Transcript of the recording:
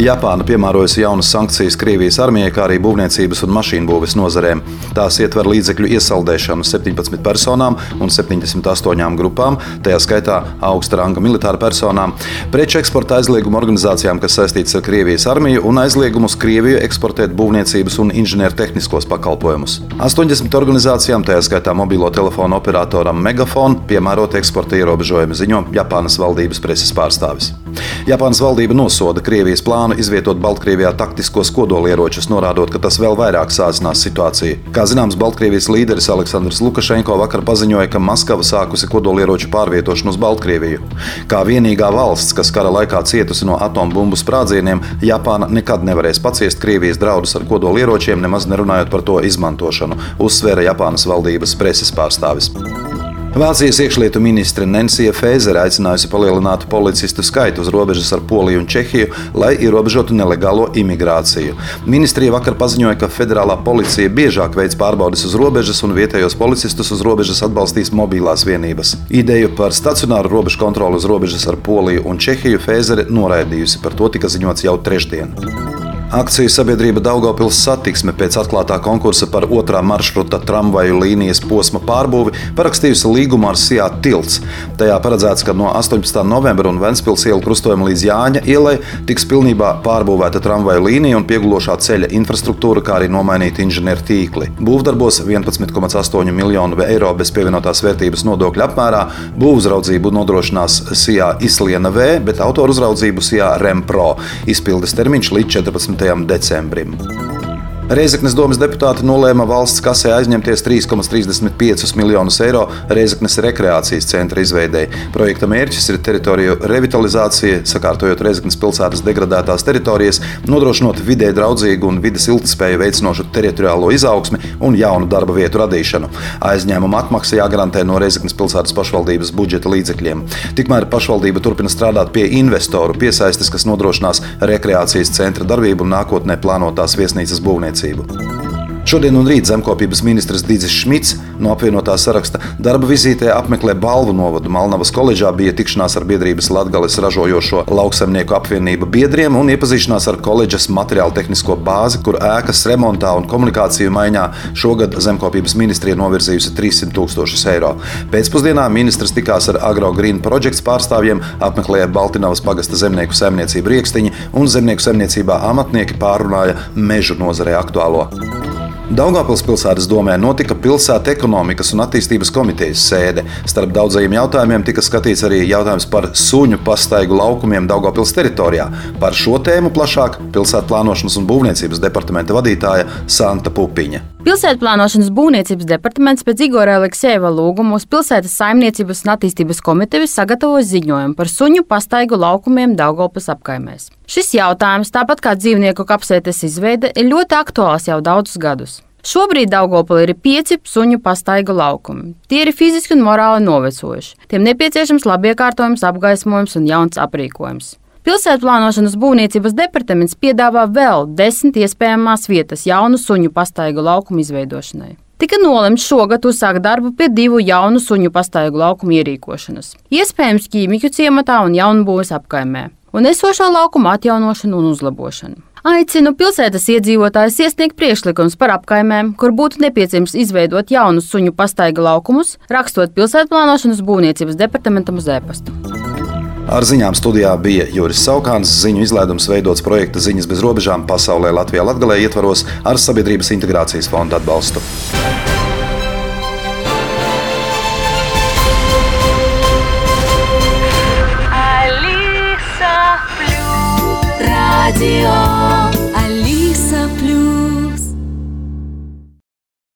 Japāna piemērojusi jaunas sankcijas Krievijas armijai, kā arī būvniecības un mašīnu būves nozarēm. Tās ietver līdzekļu iesaldēšanu 17 personām un 78 grupām, tajā skaitā augsta ranga militāra personām, preču eksporta aizliegumu organizācijām, kas saistītas ar Krievijas armiju, un aizliegumu uz Krieviju eksportēt būvniecības un inženiertehniskos pakalpojumus. 80 organizācijām, tajā skaitā mobilo telefonu operatoram Megafon, piemērot eksporta ierobežojumi, ziņo Japānas valdības preses pārstāvis. Japānas valdība nosoda Krievijas plānu izvietot Baltkrievijā taktiskos kodolieročus, norādot, ka tas vēl vairāk sācinās situāciju. Kā zināms, Baltkrievijas līderis Aleksandrs Lukašenko vakar paziņoja, ka Maskava sākusi kodolieroču pārvietošanu uz Baltkrieviju. Kā vienīgā valsts, kas kara laikā cietusi no atombumbu sprādzieniem, Japāna nekad nevarēs paciest Krievijas draudus ar kodolieročiem, nemaz nerunājot par to izmantošanu, uzsvēra Japānas valdības preses pārstāvis. Vācijas iekšlietu ministre Nensija Fēzere aicinājusi palielināt policistu skaitu uz robežas ar Poliju un Čehiju, lai ierobežotu nelegālo imigrāciju. Ministrija vakar paziņoja, ka federālā policija biežāk veids pārbaudes uz robežas un vietējos policistus uz robežas atbalstīs mobilās vienības. Ideju par stacionāru robežu kontroli uz robežas ar Poliju un Čehiju Fēzere noraidījusi. Par to tika ziņots jau trešdien. Akciju sabiedrība Daugopils satiksme pēc atklātā konkursa par otrā maršruta tramvaju līnijas posma pārbūvi parakstījusi līgumu ar Sijā tilts. Tajā paredzēts, ka no 18. novembra un Ventspils ielu krustojuma līdz Jāņa ielai tiks pilnībā pārbūvēta tramvaju līnija un piegulošā ceļa infrastruktūra, kā arī nomainīti inženieru tīkli. Būvdarbos 11,8 miljonu eiro bez pievienotās vērtības nodokļa apmērā būvuzraudzību nodrošinās Sijā Isliena V, bet autoru uzraudzību Sijā Rempro. Izpildes termiņš līdz 14. Decembrim. Reizeknas domas deputāti nolēma valsts kasē aizņemties 3,35 miljonus eiro Reizeknas rekreācijas centra izveidēji. Projekta mērķis ir teritoriju revitalizācija, sakārtojot Reizeknas pilsētas degradētās teritorijas, nodrošinot vidē draudzīgu un vidas ilgspēju veicinošu teritoriālo izaugsmi un jaunu darba vietu radīšanu. Aizņēmuma atmaksa jāgarantē no Reizeknas pilsētas pašvaldības budžeta līdzekļiem. Tikmēr pašvaldība turpina strādāt pie investoru piesaistes, kas nodrošinās rekreācijas centra darbību un nākotnē plānotās viesnīcas būvniecību Roundtable. Šodien un rīt zemkopības ministrs Dīdzis Šmits no apvienotā saraksta darba vizītē apmeklē Balvu novadu. Malnavas koledžā bija tikšanās ar biedrības Latgales ražojošo lauksaimnieku apvienību biedriem un iepazīšanās ar koledžas materiālu tehnisko bāzi, kur ēkas remontā un komunikāciju maiņā šogad zemkopības ministrija novirzījusi 300 tūkstošus eiro. Pēcpusdienā ministrs tikās ar AgroGreen projekts pārstāvjiem, apmeklēja Baltiņavas pagasta zemnieku saimniecību riekstiņu un zemnieku saimniecībā amatnieki pārunāja mežu nozarē aktuālo. Daugāpils pilsētas domē notika pilsētas ekonomikas un attīstības komitejas sēde. Starp daudzajiem jautājumiem tika skatīts arī jautājums par suņu pastaigu laukumiem Daugāpils teritorijā. Par šo tēmu plašāk pilsētas plānošanas un būvniecības departamenta vadītāja Santa Pupiņa. Pilsētas plānošanas būvniecības departaments pēc Igora Aleksēva lūguma uz pilsētas saimniecības un attīstības komiteju sagatavo ziņojumu par suņu pastaigu laukumiem Daugopils apkaimēs. Šis jautājums, tāpat kā dzīvnieku kapsētas izveide, ir ļoti aktuāls jau daudzus gadus. Šobrīd Daugopilī ir pieci suņu pastaiga laukumi. Tie ir fiziski un morāli novecojuši. Tiem nepieciešams labiekārtojums, apgaismojums un jauns aprīkojums. Pilsētu plānošanas būvniecības departaments piedāvā vēl desmit iespējamās vietas jaunu suņu pastaigu laukumu izveidošanai. Tika nolemts šogad uzsākt darbu pie divu jaunu suņu pastaigu laukumu ierīkošanas. Iespējams, ķīmiķu ciematā un jaunbūves apkaimē, un esošā laukuma atjaunošanu un uzlabošanu. Aicinu pilsētas iedzīvotājus iesniegt priekšlikums par apkaimēm, kur būtu nepieciešams izveidot jaunus suņu pastaiga laukumus, rakstot pilsētplānošanas būvniecības departamentam uz e-pastu. Ar ziņām studijā bija Juris Saukāns. Ziņu izlaidums veidots projekta Ziņas bez robežām pasaulē Latvijā Latgalē ietvaros ar Sabiedrības integrācijas fonda atbalstu. Radio